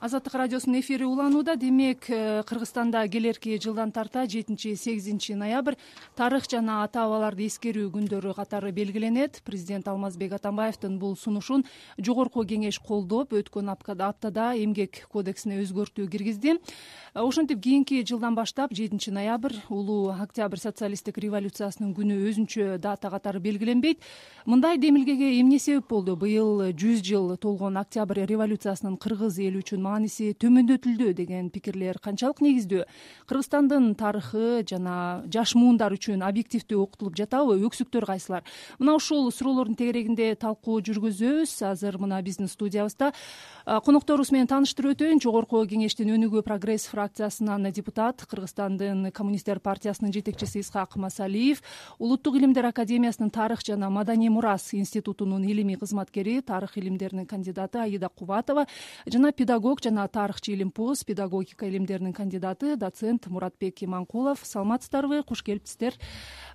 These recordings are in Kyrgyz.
азаттык радиосунун эфири уланууда. Демек э, кыргызстанда келерки жылдан тарта жетинчи сегизинчи ноябрь тарых жана ата бабаларды эскерүү күндөрү катары белгиленет. Президент алмазбек атамбаевдин бул сунушун жогорку кеңеш колдоп өткөн аптада эмгек кодексине өзгөртүү киргизди. Э, ошентип кийинки жылдан баштап жетинчи ноябрь улуу октябрь социалисттик революциясынын күнү өзүнчө дата катары белгиленбейт. Мындай демилгеге эмне себеп болду? Быйыл жүз жыл толгон октябрь революциясынын кыргыз эли үчүн мааниси төмөндөтүлдү деген пикирлер канчалык негиздүү кыргызстандын тарыхы жана жаш муундар үчүн объективдүү окутулуп жатабы өксүктөр кайсылар? Мына ушул суроолордун тегерегинде талкуу жүргүзөбүз. Азыр мына биздин студиябызда конокторубуз менен тааныштырып өтөйүн жогорку кеңештин өнүгүү прогресс фракциясынан депутат кыргызстандын коммунисттер партиясынын жетекчиси исхак масалиев улуттук илимдер академиясынын тарых жана маданий мурас институтунун илимий кызматкери тарых илимдеринин кандидаты аида кубатова жана педагог жана тарыхчы илимпоз педагогика илимдеринин кандидаты доцент муратбек иманкулов саламатсыздарбы? Куш келипсиздер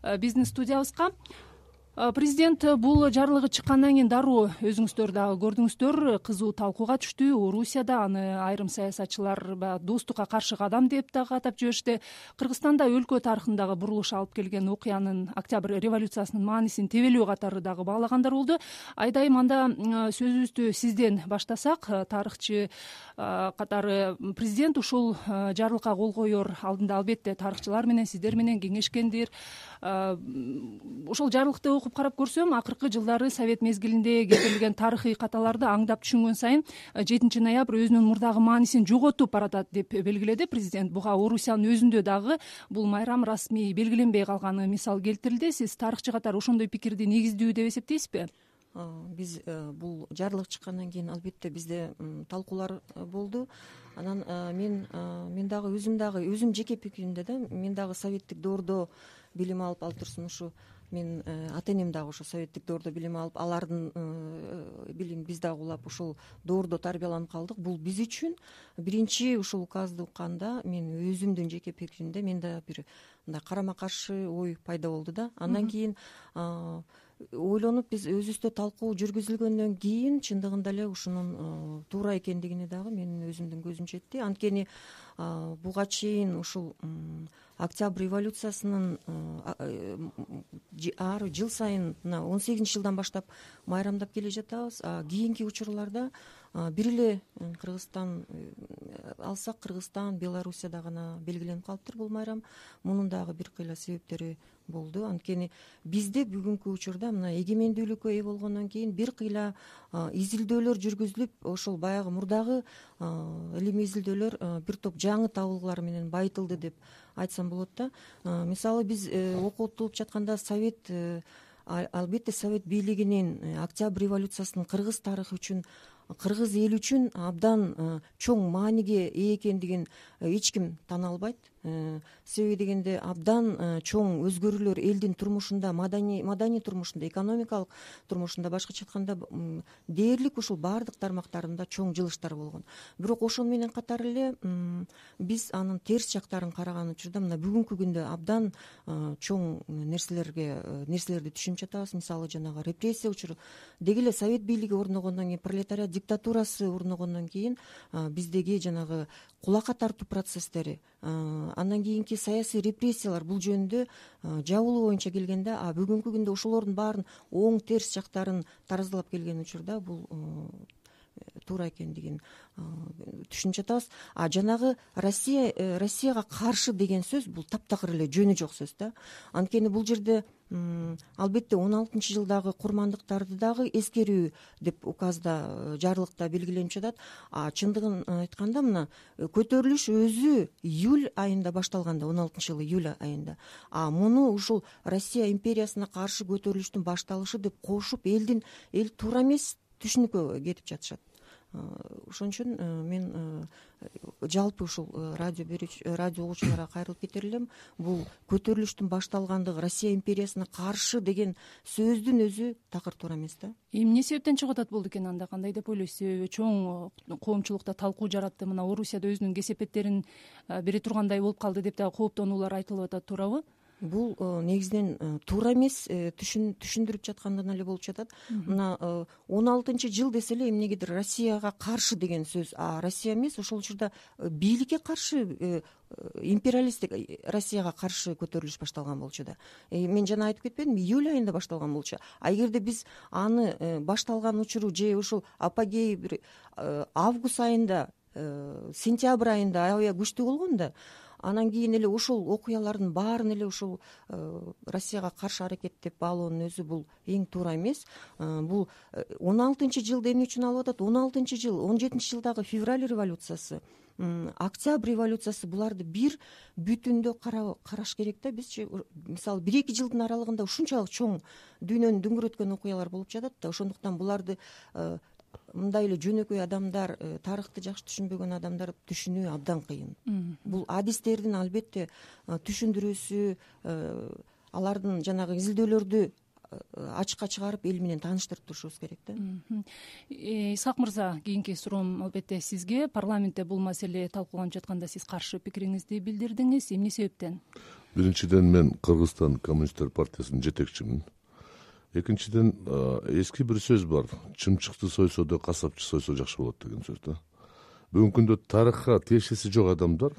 э, биздин студиябызга президент бул жарлыгы чыккандан кийин дароо өзүңүздөр дагы көрдүңүздөр. Кызуу талкууга түштү орусияда аны айрым саясатчылар баягы достукка каршы кадам деп дагы атап жиберишти кыргызстанда өлкө тарыхындагы бурулуш алып келген окуянын октябрь революциясынын маанисин тебелөө катары дагы баалагандар болду. Айдайым анда сөзүбүздү сизден баштасак. Э, тарыхчы э, катары президент ушул жарлыкка кол коер алдында албетте тарыхчылар менен сиздер менен кеңешкендир. Ошол жарлыкты окуп карап көрсөм акыркы жылдары совет мезгилинде кетирилген тарыхый каталарды аңдап түшүнгөн сайын жетинчи ноябрь өзүнүн мурдагы маанисин жоготуп баратат деп белгиледи президент. Буга орусиянын өзүндө дагы бул майрам расмий белгиленбей калганы мисал келтирилди. Сиз тарыхчы катары ошондой пикирди негиздүү деп эсептейсизби? Биз э, бул жарлык чыккандан кийин албетте бизде талкуулар э, болду. Анан э, мен мен дагы өзүм дагы өзүм жеке пикиримде да мен дагы советтик доордо билим алып ал турсун ушу мен э, ата энем дагы ошо советтик доордо билим алып алардын э, билимин биз дагы улап ушул доордо тарбияланып калдык. Бул биз үчүн биринчи ушул указды укканда мен өзүмдүн жеке пикиримде менде бир мындай карама каршы ой пайда болду да. Андан кийин ойлонуп биз өзүбүздө талкуу жүргүзүлгөндөн кийин чындыгында эле ушунун э, туура экендигине дагы менин өзүмдүн көзүм жетти. Анткени буга чейин ушул октябрь революциясынын э, э, ар жыл сайын мына он сегизинчи жылдан баштап майрамдап келе жатабыз. Кийинки учурларда бир эле кыргызстан алсак кыргызстан белоруссияда гана белгиленип калыптыр бул майрам. Мунун дагы бир кыйла себептери болду. Анткени бизде бүгүнкү учурда мына эгемендүүлүккө ээ болгондон кийин бир кыйла изилдөөлөр жүргүзүлүп ошол баягы мурдагы илимий изилдөөлөр бир топ жаңы табылгылар менен байытылды деп айтсам болот да. Мисалы биз э, окутулуп жатканда совет э, албетте совет бийлигинин э, октябрь революциясынын кыргыз тарыхы үчүн кыргыз эли үчүн абдан чоң мааниге ээ экендигин эч ким тана албайт. Э, себеби дегенде абдан э, чоң өзгөрүүлөр элдин турмушунда маданий турмушунда экономикалык турмушунда башкача айтканда дээрлик ушул баардык тармактарында чоң жылыштар болгон. Бирок ошону менен катары эле биз анын терс жактарын караган учурда мына бүгүнкү күндө абдан э, чоң нерселерге нерселерди түшүнүп жатабыз мисалы жанагы репрессия учуру. Деги эле совет бийлиги орногондон кийин пролетариат диктатурасы орногондон кийин биздеги жанагы кулакка тартуу процесстери андан кийинки саясий репрессиялар бул жөнүндө жабылуу боюнча келгенде а бүгүнкү күндө ошолордун баарын оң терс жактарын таразалап келген учурда бул туура экендигин түшүнүп жатабыз. А жанагы россия э, россияга каршы деген сөз бул таптакыр эле жөнү жок сөз да. Анткени бул жерде албетте он алтынчы жылдагы курмандыктарды дагы эскерүү деп указда э, жарлыкта белгиленип жатат. А чындыгын айтканда мына э, көтөрүлүш өзү июль айында башталган да он алтынчы жылы июль айында. А муну ушул россия империясына каршы көтөрүлүштүн башталышы деп кошуп элдин эл туура эмес түшүнүккө кетип жатышат. Ошон үчүн э, мен э, жалпы ушул э, радио берүүчү радио угуучуларга кайрылып кетер элем бул көтөрүлүштүн башталгандыгы россия империясына каршы деген сөздүн өзү такыр туура эмес да. Эмне себептен чыгып атат болду экен анда? Кандай деп ойлойсуз? Себеби чоң коомчулукта талкуу жаратты. Мына орусияда өзүнүн кесепеттерин бере тургандай болуп калды деп дагы кооптонуулар айтылып атат туурабы бул э, негизинен э, туура эмес э, түшүндүрүп жаткандан эле болуп жатат. Мына он алтынчы жыл десе эле эмнегедир россияга каршы деген сөз. А россия эмес ошол учурда бийликке каршы империалисттик россияга каршы көтөрүлүш башталган болчу да. Мен жана айтып кетпедимби июль айында башталган болчу. А эгерде биз аны башталган учуру же ушул апогей бир август айында сентябрь айында аябай күчтүү болгон да анан кийин эле ошол окуялардын баарын эле ушул э, россияга каршы аракет деп баалоонун өзү бул эң туура эмес. Э, бул э, он алтынчы жылды эмне үчүн алып атат. Он алтынчы жыл он жетинчи жылдагы февраль революциясы октябрь революциясы буларды бир бүтүндө караш керек да. Бизчи мисалы бир эки жылдын аралыгында ушунчалык чоң дүйнөнү дүңгүрөткөн окуялар болуп жатат да. Ошондуктан буларды мындай эле жөнөкөй адамдар э, тарыхты жакшы түшүнбөгөн адамдар түшүнүү абдан кыйын. Бул адистердин албетте э, түшүндүрүүсү э, алардын жанагы изилдөөлөрдү ачыкка чыгарып эл менен тааныштырып турушубуз керек да. Исхак мырза кийинки суроом албетте сизге. Парламентте бул маселе талкууланып жатканда сиз каршы пикириңизди билдирдиңиз эмне себептен? Биринчиден мен кыргызстан коммунисттер партиясынын жетекчимин экинчиден эски бир сөз бар. Чымчыкты сойсо да касапчы сойсо жакшы болот деген сөз да. Бүгүнкү күндө тарыхка тиешеси жок адамдар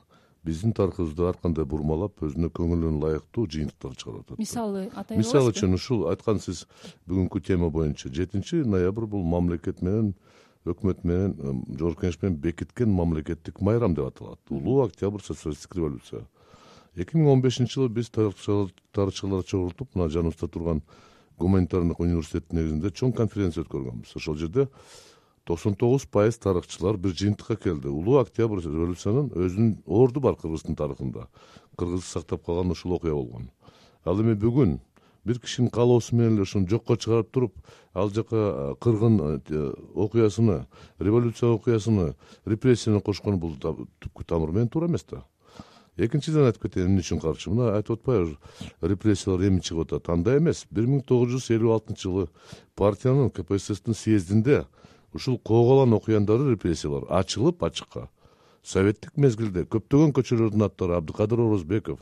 биздин тарыхыбызды ар кандай бурмалап өзүнө көңүлүнө ылайыктуу жыйынтыктарды чыгарып атат мисалы атай мисалы үчүн ушул айткан сиз бүгүнкү тема боюнча. Жетинчи ноябрь бул мамлекет менен өкмөт менен жогорку кеңеш менен бекиткен мамлекеттик майрам деп аталат. Улуу октябрь социалисттик революция. Эки миң он бешинчи жылы биз тарыхчылар чогултуп мына жаныбызда турган гуманитардык университеттин негизинде чоң конференция өткөргөнбүз. Ошол жерде токсон тогуз пайыз тарыхчылар бир жыйынтыкка келди. Улуу октябрь революциянын өзүнүн орду бар кыргыздын тарыхында. Кыргыз сактап калган ушул окуя болгон. Ал эми бүгүн бир кишинин каалоосу менен эле ушуну жокко чыгарып туруп ал жака кыргын окуясыны революция окуясыны репрессияны кошкон бул түпкү тамыры менен туура эмес да экинчиден айтып кетейин эмне үчүн каршы? Мына айтып атпайбы репрессиялар эми чыгып атат. Андай эмес. Бир миң тогуз жүз элүү алтынчы жылы партиянын кпсстин съездинде ушул кооголан окуяндары репрессиялар ачылып ачыкка. Советтик мезгилде көптөгөн көчөлөрдүн аттары абдыкадыр орозбеков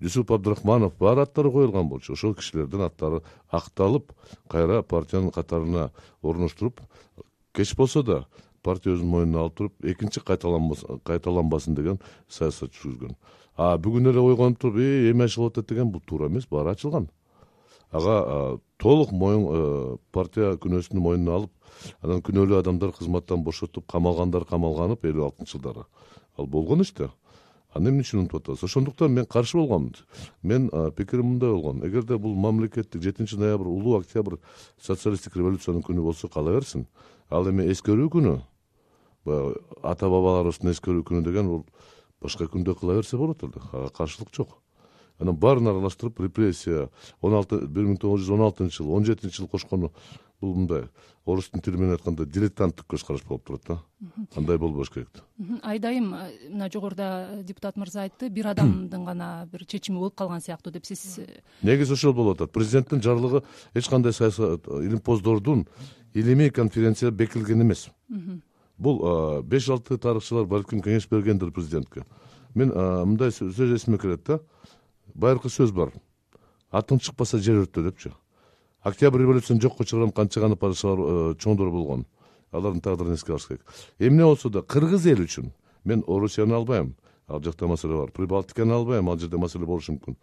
жусуп абдрахманов баары аттары коюлган болчу. Ошол кишилердин аттары акталып кайра партиянын катарына орноштуруп кеч болсо да партия өзүнүн мойнуна алып туруп экинчи кайталанбасын деген саясат жүргүзгөн. А бүгүн эле ойгонуп туруп э эми ачылып атат деген бул туура эмес баары ачылган. Ага толук моюн э, партия күнөөсүн мойнуна алып анан күнөөлүү адамдар кызматтан бошотуп камалгандар камалганып элүү алтынчы жылдары. Ал болгон иш да аны эмне үчүн унутуп атабыз ошондуктан мен каршы болгом менин пикирим мындай болгон. Эгерде бул мамлекеттик жетинчи ноябрь улуу октябрь социалисттик революциянын күнү болсо кала берсин. Ал эми эскерүү күнү баягы ата бабаларыбыздын эскерүү күнү деген бул башка күндө кыла берсе болот эле ага каршылык жок. Анан баарын аралаштырып репрессия он алты бир миң тогуз жүз он алтынчы жыл он жетинчи жылы кошкону бул мындай орустун тили менен айтканда дилетанттык көз караш болуп турат да. Андай болбош керек да. Айдайым мына жогоруда депутат мырза айтты бир адамдын гана бир чечими болуп калган сыяктуу деп сиз э, негизи ошол болуп атат. Президенттин жарлыгы эч кандай саясат илимпоздордун илимий конференция бекитилген эмес бул беш алты тарыхчылар балким кеңеш бергендир президентке. Мен мындай сөз эсиме келет да байыркы сөз бар. Атың чыкпаса жер өрттө депчи. Октябрь революцияны жокко чыгарган канча гана падышалар чоңдор болгон. Алардын тагдырын эске алыш керек. Эмне болсо да кыргыз эли үчүн мен орусияны албайм. Ал жакта маселе бар. Прибалтиканы албайм. Ал жерде маселе болушу мүмкүн.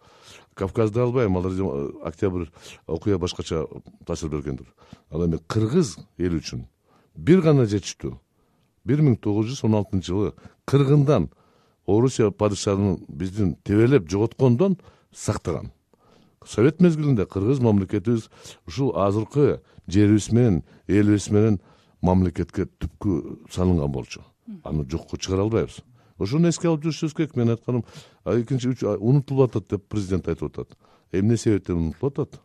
Кавказды албайм. Ал жерде октябрь окуя башкача таасир бергендир. Ал эми кыргыз эли үчүн бир гана жетиштүү бир миң тогуз жүз он алтынчы жылы кыргындан орусия падышалыгын биздин тебелеп жоготкондон сактаган. Совет мезгилинде кыргыз мамлекетибиз ушул азыркы жерибиз менен элибиз менен мамлекетке түпкү салынган болчу. Аны жокко чыгара албайбыз. Ошону эске алып жүрүшүбүз керек. Менин айтканым экинчи унутулуп атат деп президент айтып атат. Эмне себептен унутулуп атат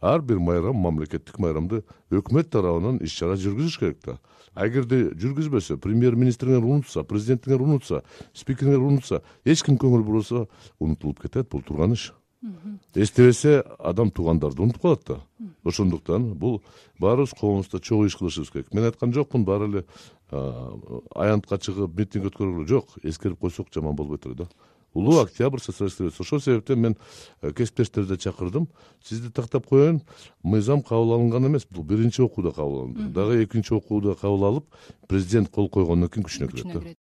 ар бир майрам мамлекеттик майрамды өкмөт тарабынан иш чара жүргүзүш керек да. Эгерде жүргүзбөсө премьер министриңер унутса президентиңер унутса спикериңер унутса эч ким көңүл бурбаса унутулуп кетет бул турган иш. Эстебесе адам туугандарды унутуп калат да. Ошондуктан бул баарыбыз коомубузда чогуу иш кылышыбыз керек. Мен айткан жокмун баары эле аянтка чыгып митинг өткөргүлө жок эскерип койсок жаман болбойт эле да улуу октябрь социалисттик революция ошол себептен мен э, кесиптештерди чакырдым. Сизди тактап коеюн. Мыйзам кабыл алынган эмес. Бул биринчи окууда кабыл алынды. Дагы экинчи окууда кабыл алып президент кол койгондон кийин күчүнө кирет да